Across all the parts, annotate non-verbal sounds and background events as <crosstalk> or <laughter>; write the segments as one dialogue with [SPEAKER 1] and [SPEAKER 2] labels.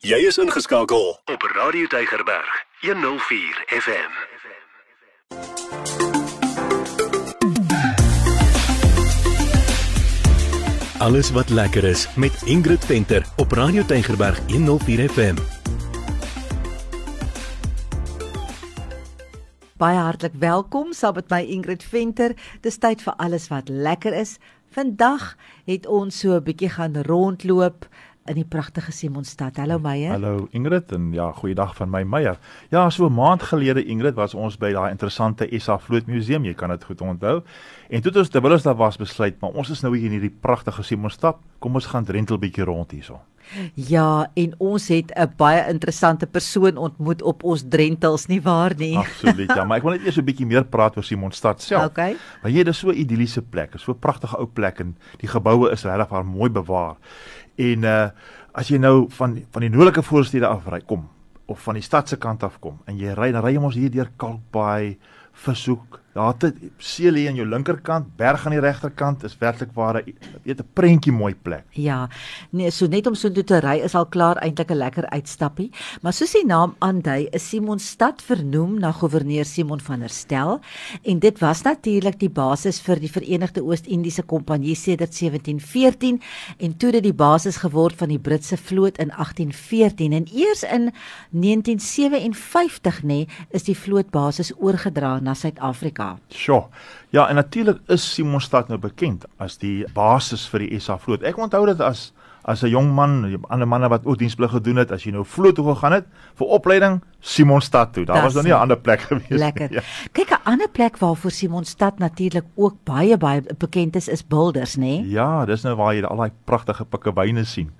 [SPEAKER 1] Jy is ingeskakel op Radio Tygerberg 104 FM. Alles wat lekker is met Ingrid Venter op Radio Tygerberg 104 FM.
[SPEAKER 2] Baie hartlik welkom saam met my Ingrid Venter. Dis tyd vir alles wat lekker is. Vandag het ons so 'n bietjie gaan rondloop in die pragtige Simonstad. Hallo Meyer.
[SPEAKER 3] Hallo Ingrid en ja, goeiedag van my Meyer. Ja, so 'n maand gelede Ingrid was ons by daai interessante SA Vloot Museum, jy kan dit goed onthou. En toe het ons terwyl ons daar was besluit, maar ons is nou hier in hierdie pragtige Simonstad. Kom ons gaan drentel bietjie rond hierso.
[SPEAKER 2] Ja, en ons het 'n baie interessante persoon ontmoet op ons drentels nie waar nie.
[SPEAKER 3] Absoluut. Ja, maar ek wil net eers 'n bietjie meer praat oor Simonstad self.
[SPEAKER 2] Okay.
[SPEAKER 3] Want jy, dis so 'n idilliese plek, so 'n pragtige ou plek en die geboue is regtig baie mooi bewaar. En uh as jy nou van van die noordelike voorstede af ry kom of van die stad se kant af kom en jy ry dan ry jy mos hier deur Kalkbaai, Vishoek, Daar het see lê aan jou linkerkant, berg aan die regterkant is werklik waar 'n weet 'n prentjie mooi plek.
[SPEAKER 2] Ja. Nee, so net om so toe te ry is al klaar eintlik 'n lekker uitstappie. Maar soos die naam aandui, is Simonstad vernoem na gouverneur Simon van der Stel en dit was natuurlik die basis vir die Verenigde Oos-Indiese Kompanjie sedert 1714 en toe dit die basis geword van die Britse vloot in 1814 en eers in 1957 nê nee, is die vlootbasis oorgedra na Suid-Afrika.
[SPEAKER 3] Sure. Ja, en natuurlik is Simonstad nou bekend as die basis vir die SA vloot. Ek onthou dit as as 'n jong man, ander manne wat ook diensplig gedoen het, as jy nou vloot toe gegaan het vir opleiding Simonstad toe. Daar das was nou nie 'n ander plek gewees
[SPEAKER 2] nie. Lekker. Ja. Kyk, 'n ander plek waarvoor Simonstad natuurlik ook baie baie bekend is, is Builders, nê? Nee?
[SPEAKER 3] Ja, dis nou waar jy al daai pragtige pikkewyne sien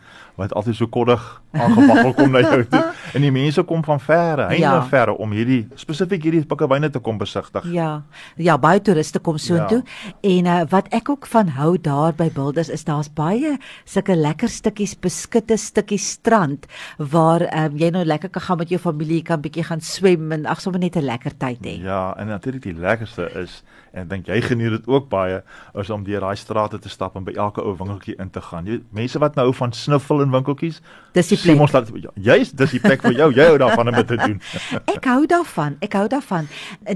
[SPEAKER 3] wat altyd so koddig aangewakkel kom na jou toe. <laughs> En die mense kom van verre, heinde ja. verre om hierdie spesifiek hierdie pikkewyne te kom besigtig.
[SPEAKER 2] Ja. Ja, baie toeriste kom soontoe. Ja. En uh, wat ek ook van hou daar by Builders is daar's baie sulke lekker stukkies beskutte stukkies strand waar um, jy nou lekker kan gaan met jou familie, kan bietjie gaan swem en ag sommer net 'n lekker tyd hê.
[SPEAKER 3] Ja, en natuurlik die lekkerste is en dink jy geniet dit ook baie is om deur daai strate te stap en by elke ou winkeltjie in te gaan. Jy mense wat nou van sniffel in winkeltjies.
[SPEAKER 2] Dis die plek.
[SPEAKER 3] Ons laat juist dis die plek vir jou. Jy hou daarvan om dit te doen. <laughs>
[SPEAKER 2] ek hou daarvan. Ek hou daarvan.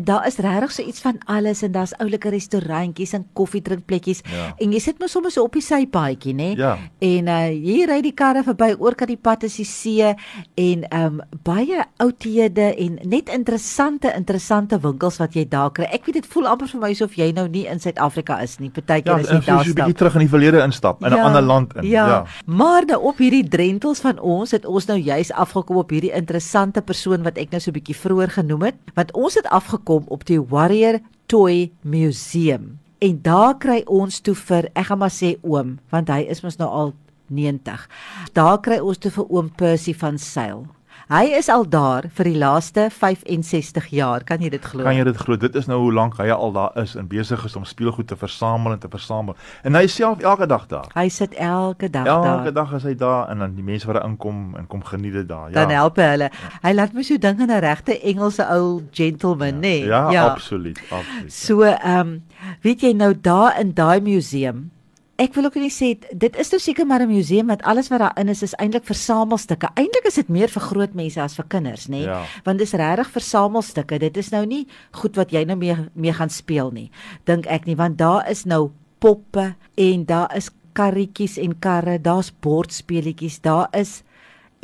[SPEAKER 2] Daar is regtig so iets van alles en daar's oulike restaurantjies en koffiedrinkplekkies ja. en jy sit mos sommer so op die sypaadjie, nê?
[SPEAKER 3] Ja.
[SPEAKER 2] En uh hier ry die karre verby oor kan die pad is die see en um baie oudhede en net interessante interessante winkels wat jy daar kry. Ek weet dit voel amper vir my asof jy nou nie in Suid-Afrika is nie. Partykeer
[SPEAKER 3] ja,
[SPEAKER 2] is jy daar. Ja,
[SPEAKER 3] jy 'n bietjie terug in die verlede instap in 'n ja, ander land in.
[SPEAKER 2] Ja. ja. Maar nou op hierdie drentels van ons het ons nou juis afgekom op hierdie interessante persoon wat ek nou so 'n bietjie vroeër genoem het, want ons het afgekom op die Warrior Toy Museum. En daar kry ons toe vir ek gaan maar sê oom, want hy is mos nou al 90. Daar kry ons toe vir oom Percy van Sail. Hy is al daar vir die laaste 65 jaar. Kan jy dit glo?
[SPEAKER 3] Kan jy dit glo? Dit is nou hoe lank hy al daar is en besig is om speelgoed te versamel en te versamel. En hy self elke dag daar.
[SPEAKER 2] Hy sit elke dag
[SPEAKER 3] elke
[SPEAKER 2] daar.
[SPEAKER 3] Elke dag is hy daar en dan die mense wat daar inkom en kom geniet dit daar. Ja.
[SPEAKER 2] Dan help hy hulle. Ja. Hy laat my so dink aan 'n regte Engelse ou gentleman, nê?
[SPEAKER 3] Ja, nee? ja, ja, absoluut, absoluut.
[SPEAKER 2] So, ehm, um, weet jy nou daar in daai museum Ek wil ook net sê dit is nou seker maar 'n museum wat alles wat daarin is is eintlik versamelstukke. Eintlik is dit meer vir groot mense as vir kinders, nê?
[SPEAKER 3] Ja.
[SPEAKER 2] Want dis regtig versamelstukke. Dit is nou nie goed wat jy nou mee mee gaan speel nie. Dink ek nie, want daar is nou poppe en daar is karretjies en karre, daar's bordspeletjies, daar is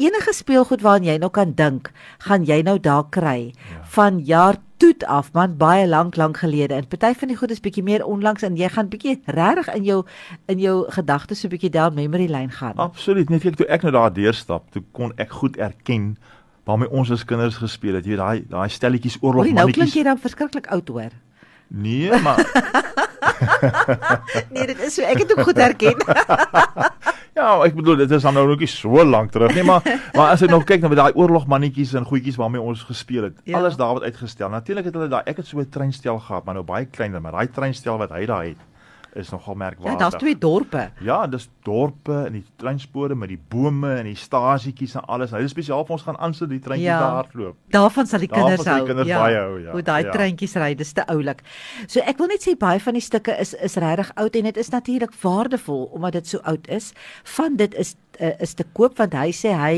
[SPEAKER 2] enige speelgoed waaraan jy nou kan dink, gaan jy nou daar kry ja. van jaar toet af man baie lank lank gelede en party van die goed is bietjie meer onlangs en jy gaan bietjie regtig in jou in jou gedagtes so bietjie down memory lane gaan.
[SPEAKER 3] Absoluut. Net ek toe ek nou daar deurstap, toe kon ek goed erken waarmee ons as kinders gespeel het. Jy weet daai daai stelletjies oorlog
[SPEAKER 2] mannetjies. Nou klink jy dan verskriklik oud hoor.
[SPEAKER 3] Nee, maar <laughs>
[SPEAKER 2] Nee, dit is so ek het ook goed herken. <laughs>
[SPEAKER 3] Ja, ek bedoel dit is dan nou nog nie so lank terug nie, maar <laughs> maar as ek nog kyk na daai oorlogmannetjies en goedjies waarmee ons gespeel het. Ja. Alles daar wat uitgestel. Natuurlik het hulle daai ek het so 'n treinstel gehad, maar nou baie kleiner, maar daai treinstel wat hy daar het is nogal merkwaardig.
[SPEAKER 2] Ja, daar's twee dorpe.
[SPEAKER 3] Ja, dis dorpe en die treinspore met die bome en die stasietjies en alles. Hulle spesiaal vir ons gaan aan sit die treintjies ja, daar hardloop.
[SPEAKER 2] Daarvan sal die kinders hou.
[SPEAKER 3] Kinders ja, baie hou, ja.
[SPEAKER 2] Hoe daai
[SPEAKER 3] ja.
[SPEAKER 2] treintjies ry, dis te oulik. So ek wil net sê baie van die stukke is is regtig oud en dit is natuurlik waardevol omdat dit so oud is. Van dit is uh, is te koop want hy sê hy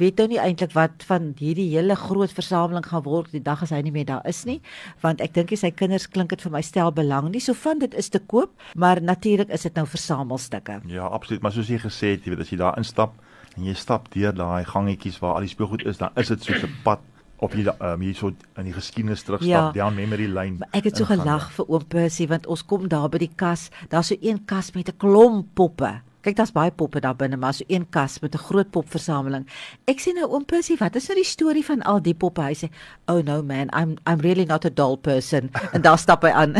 [SPEAKER 2] weet nou nie eintlik wat van hierdie hele groot versameling gaan word die dag as hy nie meer daar is nie, want ek dink sy kinders klink dit vir my stel belang nie. So van dit is te koop, maar natuurlik is dit nou versamelstukke.
[SPEAKER 3] Ja, absoluut, maar soos jy gesê het, jy weet as jy daar instap en jy stap deur daai gangetjies waar al die speelgoed is, dan is dit soos 'n pad op jy um, jy so in die geskiedenis terugstap ja. down memory lane.
[SPEAKER 2] Maar ek het so gelag ja. vir oom Percy want ons kom daar by die kas, daar's so een kas met 'n klomp poppe. Kyk, daar's baie poppe daar binne, maar so een kas met 'n groot popversameling. Ek sê nou oom Percy, wat is nou die storie van al die poppe? Hy sê, "Oh no man, I'm I'm really not a doll person." <laughs> en daar stap hy aan.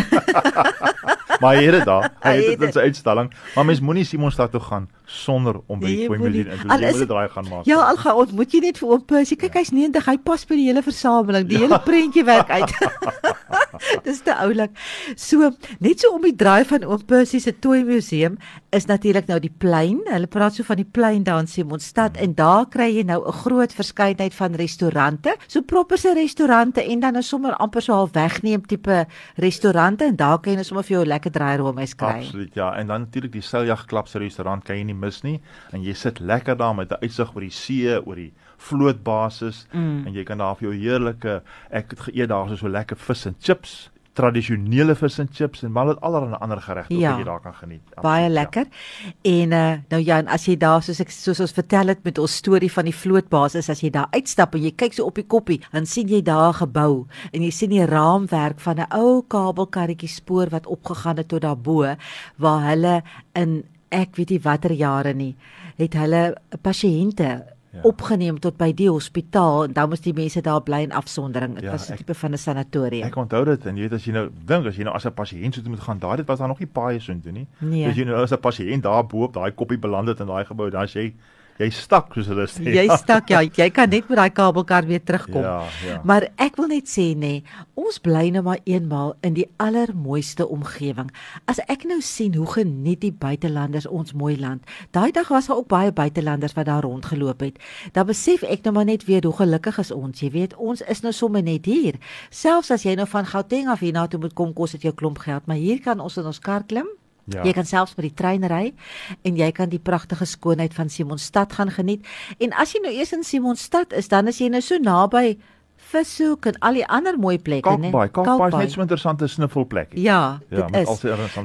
[SPEAKER 2] <laughs>
[SPEAKER 3] maar hy het dit daar. Hy het dit in sy uitstalling. Maar mens moenie Simonstad toe gaan sonder om by die Toy Museum in te moet draai gaan maak.
[SPEAKER 2] Ja, al gaan ontmoet jy net vir oom Percy. Kyk, ja. hy's 90, hy pas by die hele versameling. Die ja. hele prentjie werk uit. <laughs> Dis te oulik. So, net so om die draai van oom Percy se Toy Museum is natuurlik nou die plein. Hulle praat so van die plein daar in Simonstad hmm. en daar kry jy nou 'n groot verskeidenheid van restaurante. So proper se restaurante en dan is sommer amper so half wegneem tipe restaurante en daar kan jy nou sommer vir jou lekker draai roomys kry.
[SPEAKER 3] Absoluut, ja. En dan natuurlik die Seljag Klap se restaurant kan jy nie mis nie en jy sit lekker daar met 'n uitsig oor die see, oor die vlootbasis mm. en jy kan daar vir jou heerlike ek het geëet daar so lekker vis en chips tradisionele vis en chips en maar allerlei ander geregte ja, wat jy daar kan geniet.
[SPEAKER 2] Absoluut, baie ja. lekker. Ja. En uh, nou ja, en as jy daar soos ek soos ons vertel het met ons storie van die vlootbasis, as jy daar uitstap en jy kyk so op die koppie, dan sien jy daar 'n gebou en jy sien die raamwerk van 'n ou kabelkarretjie spoor wat opgegaan het tot daarbo waar hulle in ek weet nie watter jare nie, het hulle pasiënte Ja. opgeneem tot by die hospitaal en dan moes die mense daar bly in afsondering. Dit ja, was 'n tipe van 'n sanatorium.
[SPEAKER 3] Ek onthou dit en jy weet as jy nou dink as jy nou as 'n pasiënt so moet gaan, daai dit was daar nog nie paai so intoe nie.
[SPEAKER 2] Nee.
[SPEAKER 3] As jy nou as 'n pasiënt daar bo op daai koppie beland het in daai gebou, dan sê jy jy stak soos hulle sê.
[SPEAKER 2] Jy stak ja, jy kan net met daai kabelkar weer terugkom.
[SPEAKER 3] Ja, ja.
[SPEAKER 2] Maar ek wil net sê nê, nee, ons bly nou maar eenmaal in die allermooiste omgewing. As ek nou sien hoe geniet die buitelanders ons mooi land. Daai dag was daar ook baie buitelanders wat daar rondgeloop het. Dan besef ek nou maar net weer hoe gelukkig is ons. Jy weet, ons is nou sommer net hier. Selfs as jy nou van Gauteng af hier na toe moet kom, kos dit jou klomp geld, maar hier kan ons in ons kar klim Ja. Jy kan selfs met die trein ry en jy kan die pragtige skoonheid van Simonstad gaan geniet. En as jy nou eers in Simonstad is, dan is jy nou so naby vishoek en al die ander mooi plekke,
[SPEAKER 3] né? Kalkbaai, Kalkbaai is net so 'n interessante snuffelplek.
[SPEAKER 2] Ja, dit ja, is.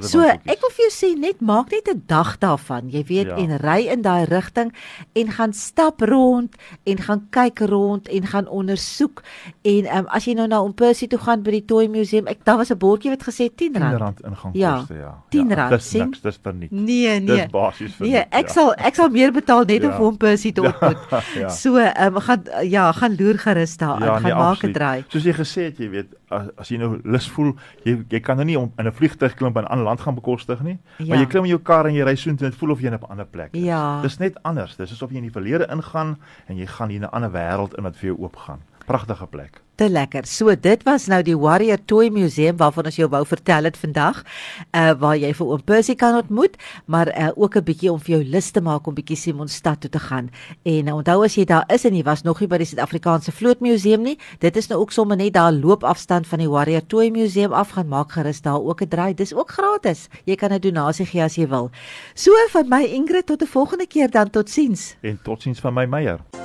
[SPEAKER 2] So, ek wil vir jou sê net maak net 'n dag daarvan. Jy weet ja. en ry in daai rigting en gaan stap rond en gaan kyk rond en gaan ondersoek. En um, as jy nou na Ompersie toe gaan by die Toy Museum, ek daar was 'n bordjie wat gesê R10.
[SPEAKER 3] R10 ingangkoste, ja.
[SPEAKER 2] ja. R10, ja,
[SPEAKER 3] dis niks, dis vir niks.
[SPEAKER 2] Nee, nee.
[SPEAKER 3] Dis basies vir
[SPEAKER 2] Nee, ek ja. sal ek sal meer betaal net ja. om Ompersie te <laughs> ontmoet. Ja, ja. So, ehm um, gaan ja, gaan loer gerus daar. Ja, nee, maak 'n draai.
[SPEAKER 3] Soos jy gesê het, jy weet, as, as jy nou lus voel, jy jy kan nou nie om in 'n vliegtuig klim en 'n ander land gaan bekostig nie, ja. maar jy klim in jou kar en jy ry soontoe en dit voel of jy in 'n ander plek is.
[SPEAKER 2] Ja.
[SPEAKER 3] Dis net anders. Dis asof jy in die verlede ingaan en jy gaan hier in 'n ander wêreld in wat vir jou oopgaan. Pragtige plek
[SPEAKER 2] te lekker. So dit was nou die Warrior Toy Museum waarvan ons jou wou vertel het vandag. Uh waar jy vir oom Percy kan ontmoet, maar uh ook 'n bietjie om vir jou lus te maak om bietjie Simonstad toe te gaan. En uh, onthou as jy daar is en jy was nog nie by die Suid-Afrikaanse Vloot Museum nie, dit is nou ook sommer net daar loopafstand van die Warrior Toy Museum af gaan maak gerus daar ook 'n draai. Dis ook gratis. Jy kan 'n donasie gee as jy wil. So van my Ingrid tot 'n volgende keer dan totsiens.
[SPEAKER 3] En totsiens van my Meyer.